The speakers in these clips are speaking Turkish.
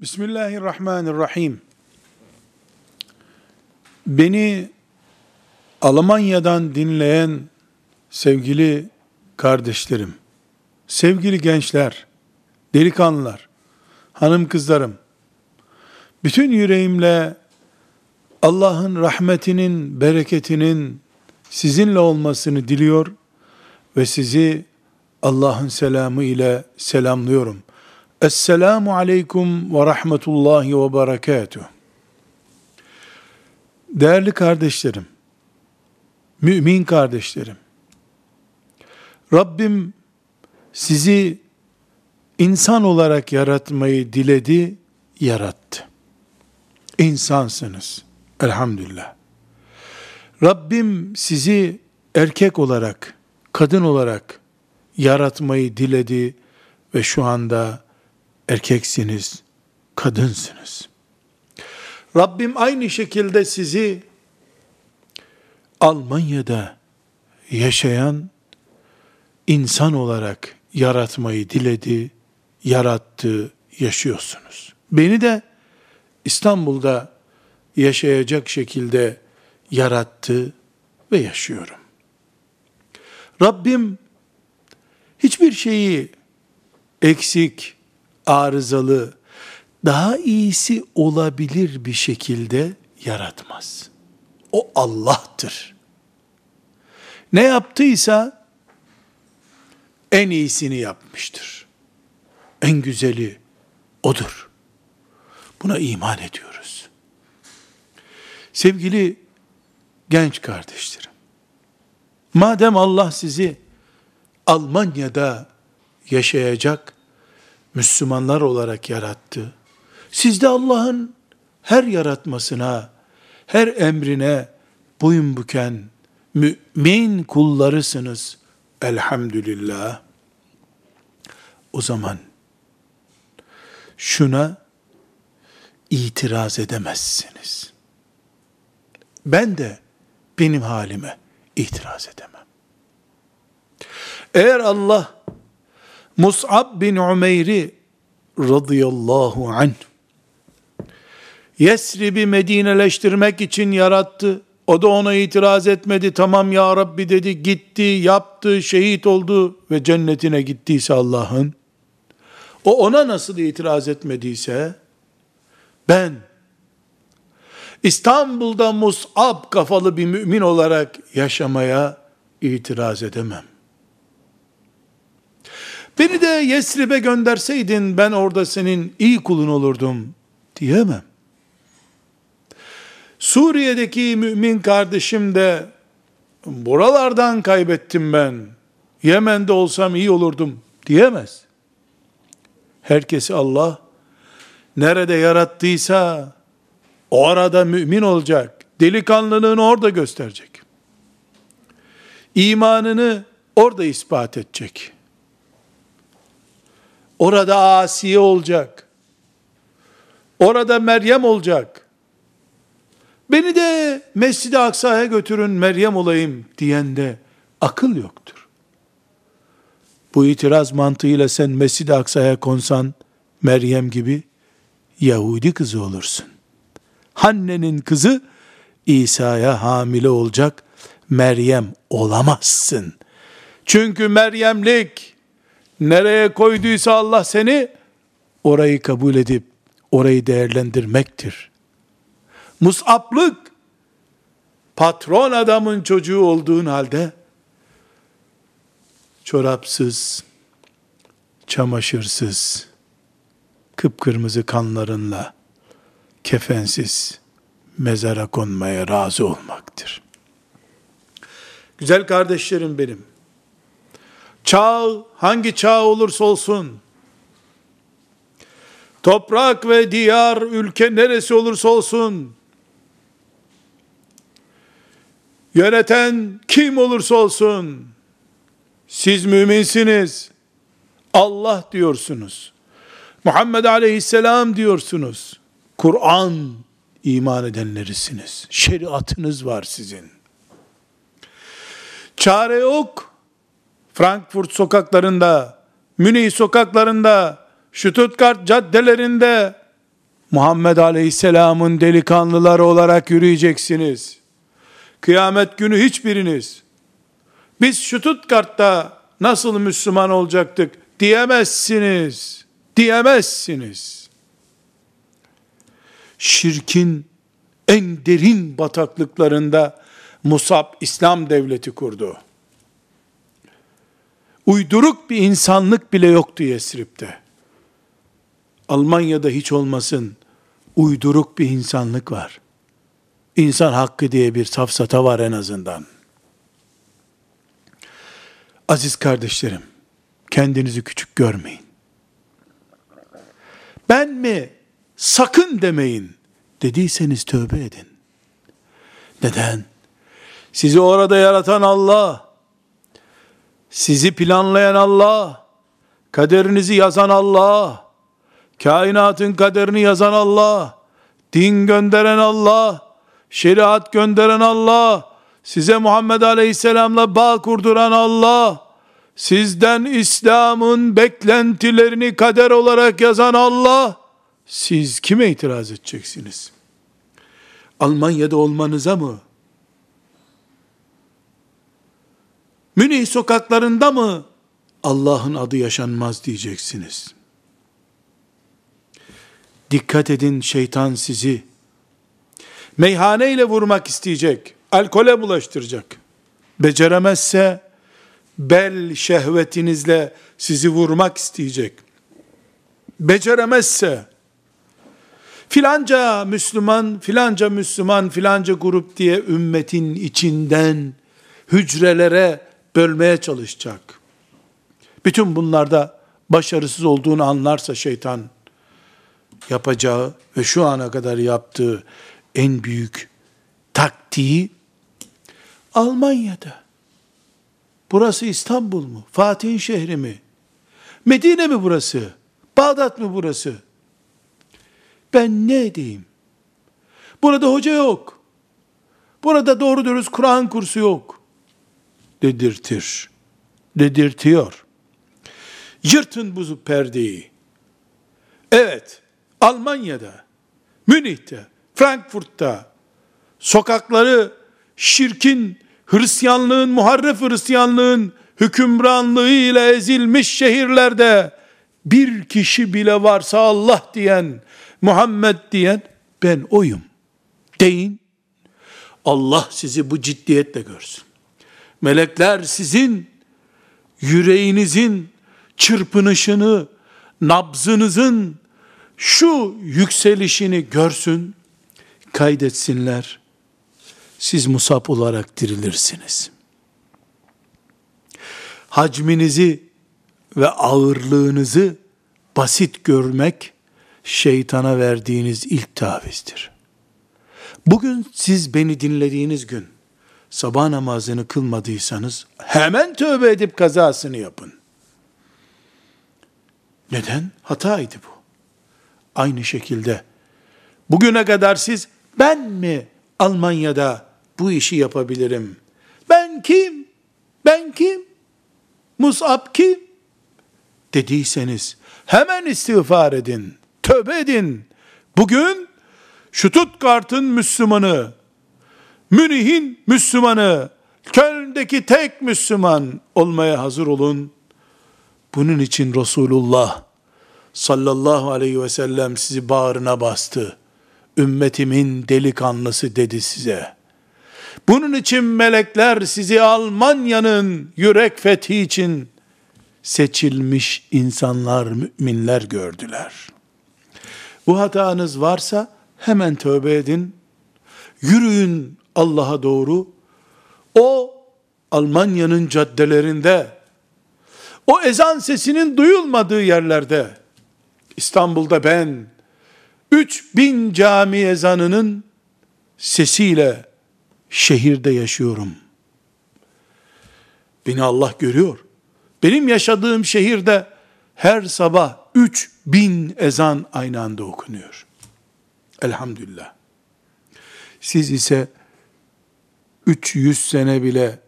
Bismillahirrahmanirrahim. Beni Almanya'dan dinleyen sevgili kardeşlerim, sevgili gençler, delikanlılar, hanım kızlarım, bütün yüreğimle Allah'ın rahmetinin, bereketinin sizinle olmasını diliyor ve sizi Allah'ın selamı ile selamlıyorum. Esselamu aleyküm ve rahmetullahi ve berekatuh. Değerli kardeşlerim, mümin kardeşlerim, Rabbim sizi insan olarak yaratmayı diledi, yarattı. İnsansınız. Elhamdülillah. Rabbim sizi erkek olarak, kadın olarak yaratmayı diledi ve şu anda erkeksiniz, kadınsınız. Rabbim aynı şekilde sizi Almanya'da yaşayan insan olarak yaratmayı diledi, yarattı, yaşıyorsunuz. Beni de İstanbul'da yaşayacak şekilde yarattı ve yaşıyorum. Rabbim hiçbir şeyi eksik, arızalı, daha iyisi olabilir bir şekilde yaratmaz. O Allah'tır. Ne yaptıysa en iyisini yapmıştır. En güzeli odur. Buna iman ediyoruz. Sevgili genç kardeşlerim, madem Allah sizi Almanya'da yaşayacak Müslümanlar olarak yarattı, siz de Allah'ın her yaratmasına, her emrine boyun büken mümin kullarısınız. Elhamdülillah. O zaman şuna itiraz edemezsiniz. Ben de benim halime itiraz edemem. Eğer Allah Mus'ab bin Umeyr'i radıyallahu anh Yesrib'i Medineleştirmek için yarattı. O da ona itiraz etmedi. Tamam ya Rabbi dedi. Gitti, yaptı, şehit oldu ve cennetine gittiyse Allah'ın. O ona nasıl itiraz etmediyse ben İstanbul'da Mus'ab kafalı bir mümin olarak yaşamaya itiraz edemem. Beni de Yesrib'e gönderseydin ben orada senin iyi kulun olurdum diyemem. Suriye'deki mümin kardeşim de buralardan kaybettim ben. Yemen'de olsam iyi olurdum diyemez. Herkesi Allah nerede yarattıysa o arada mümin olacak. Delikanlılığını orada gösterecek. İmanını orada ispat edecek. Orada Asiye olacak. Orada Meryem olacak. Beni de Mescid-i Aksa'ya götürün Meryem olayım diyende akıl yoktur. Bu itiraz mantığıyla sen Mescid-i Aksa'ya konsan Meryem gibi Yahudi kızı olursun. Hanne'nin kızı İsa'ya hamile olacak Meryem olamazsın. Çünkü Meryemlik nereye koyduysa Allah seni orayı kabul edip orayı değerlendirmektir. Mus'aplık patron adamın çocuğu olduğun halde çorapsız, çamaşırsız, kıpkırmızı kanlarınla kefensiz mezara konmaya razı olmaktır. Güzel kardeşlerim benim. Çağ hangi çağ olursa olsun toprak ve diyar ülke neresi olursa olsun Yöneten kim olursa olsun, siz müminsiniz. Allah diyorsunuz. Muhammed aleyhisselam diyorsunuz. Kur'an iman edenlerisiniz. Şeriatınız var sizin. Çare yok. Frankfurt sokaklarında, Münih sokaklarında, Stuttgart caddelerinde Muhammed Aleyhisselam'ın delikanlıları olarak yürüyeceksiniz. Kıyamet günü hiçbiriniz biz Stuttgart'ta nasıl Müslüman olacaktık diyemezsiniz. Diyemezsiniz. Şirkin en derin bataklıklarında Musab İslam devleti kurdu. Uyduruk bir insanlık bile yoktu Yesrib'de. Almanya'da hiç olmasın uyduruk bir insanlık var. İnsan hakkı diye bir safsata var en azından. Aziz kardeşlerim, kendinizi küçük görmeyin. Ben mi? Sakın demeyin dediyseniz tövbe edin. Neden? Sizi orada yaratan Allah, sizi planlayan Allah, kaderinizi yazan Allah, kainatın kaderini yazan Allah, din gönderen Allah, şeriat gönderen Allah, size Muhammed Aleyhisselam'la bağ kurduran Allah, sizden İslam'ın beklentilerini kader olarak yazan Allah, siz kime itiraz edeceksiniz? Almanya'da olmanıza mı? Münih sokaklarında mı Allah'ın adı yaşanmaz diyeceksiniz. Dikkat edin şeytan sizi meyhaneyle vurmak isteyecek, alkole bulaştıracak. Beceremezse bel şehvetinizle sizi vurmak isteyecek. Beceremezse filanca Müslüman, filanca Müslüman, filanca grup diye ümmetin içinden hücrelere bölmeye çalışacak. Bütün bunlarda başarısız olduğunu anlarsa şeytan yapacağı ve şu ana kadar yaptığı en büyük taktiği Almanya'da. Burası İstanbul mu? Fatih'in şehri mi? Medine mi burası? Bağdat mı burası? Ben ne edeyim? Burada hoca yok. Burada doğru dürüst Kur'an kursu yok. Dedirtir. Dedirtiyor. Yırtın bu perdeyi. Evet, Almanya'da, Münih'te, Frankfurt'ta sokakları şirkin, Hristiyanlığın, muharref Hristiyanlığın hükümranlığı ile ezilmiş şehirlerde bir kişi bile varsa Allah diyen, Muhammed diyen ben oyum. Deyin. Allah sizi bu ciddiyetle görsün. Melekler sizin yüreğinizin çırpınışını, nabzınızın şu yükselişini görsün, kaydetsinler. Siz musab olarak dirilirsiniz. Hacminizi ve ağırlığınızı basit görmek, şeytana verdiğiniz ilk tavizdir. Bugün siz beni dinlediğiniz gün, sabah namazını kılmadıysanız, hemen tövbe edip kazasını yapın. Neden? Hataydı bu. Aynı şekilde, bugüne kadar siz, ben mi Almanya'da bu işi yapabilirim? Ben kim? Ben kim? Musab kim? Dediyseniz, hemen istiğfar edin, tövbe edin. Bugün, Stuttgart'ın Müslümanı, Münih'in Müslümanı, Köln'deki tek Müslüman olmaya hazır olun. Bunun için Resulullah sallallahu aleyhi ve sellem sizi bağrına bastı. Ümmetimin delikanlısı dedi size. Bunun için melekler sizi Almanya'nın yürek fethi için seçilmiş insanlar, müminler gördüler. Bu hatanız varsa hemen tövbe edin. Yürüyün Allah'a doğru. O Almanya'nın caddelerinde, o ezan sesinin duyulmadığı yerlerde, İstanbul'da ben, 3000 cami ezanının sesiyle şehirde yaşıyorum. Beni Allah görüyor. Benim yaşadığım şehirde her sabah 3000 ezan aynı anda okunuyor. Elhamdülillah. Siz ise 300 sene bile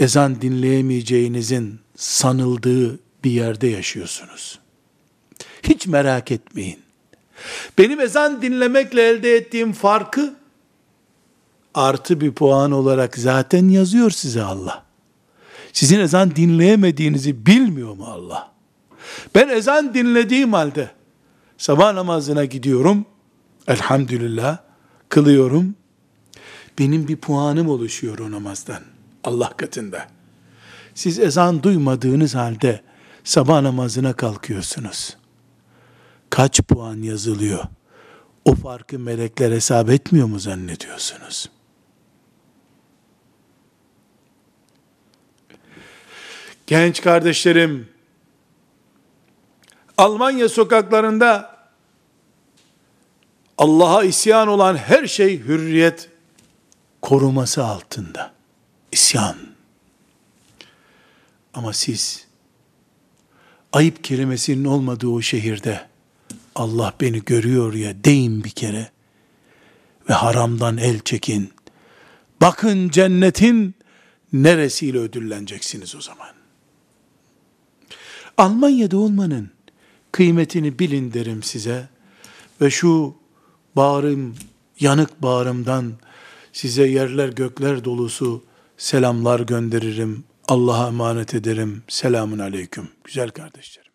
ezan dinleyemeyeceğinizin sanıldığı bir yerde yaşıyorsunuz. Hiç merak etmeyin. Benim ezan dinlemekle elde ettiğim farkı artı bir puan olarak zaten yazıyor size Allah. Sizin ezan dinleyemediğinizi bilmiyor mu Allah? Ben ezan dinlediğim halde sabah namazına gidiyorum. Elhamdülillah kılıyorum. Benim bir puanım oluşuyor o namazdan. Allah katında. Siz ezan duymadığınız halde sabah namazına kalkıyorsunuz. Kaç puan yazılıyor? O farkı melekler hesap etmiyor mu zannediyorsunuz? Genç kardeşlerim, Almanya sokaklarında Allah'a isyan olan her şey hürriyet koruması altında. İsyan. Ama siz ayıp kelimesinin olmadığı o şehirde Allah beni görüyor ya deyin bir kere ve haramdan el çekin. Bakın cennetin neresiyle ödülleneceksiniz o zaman. Almanya'da olmanın kıymetini bilin derim size ve şu bağrım, yanık bağrımdan size yerler gökler dolusu selamlar gönderirim. Allah'a emanet ederim. Selamun aleyküm. Güzel kardeşler.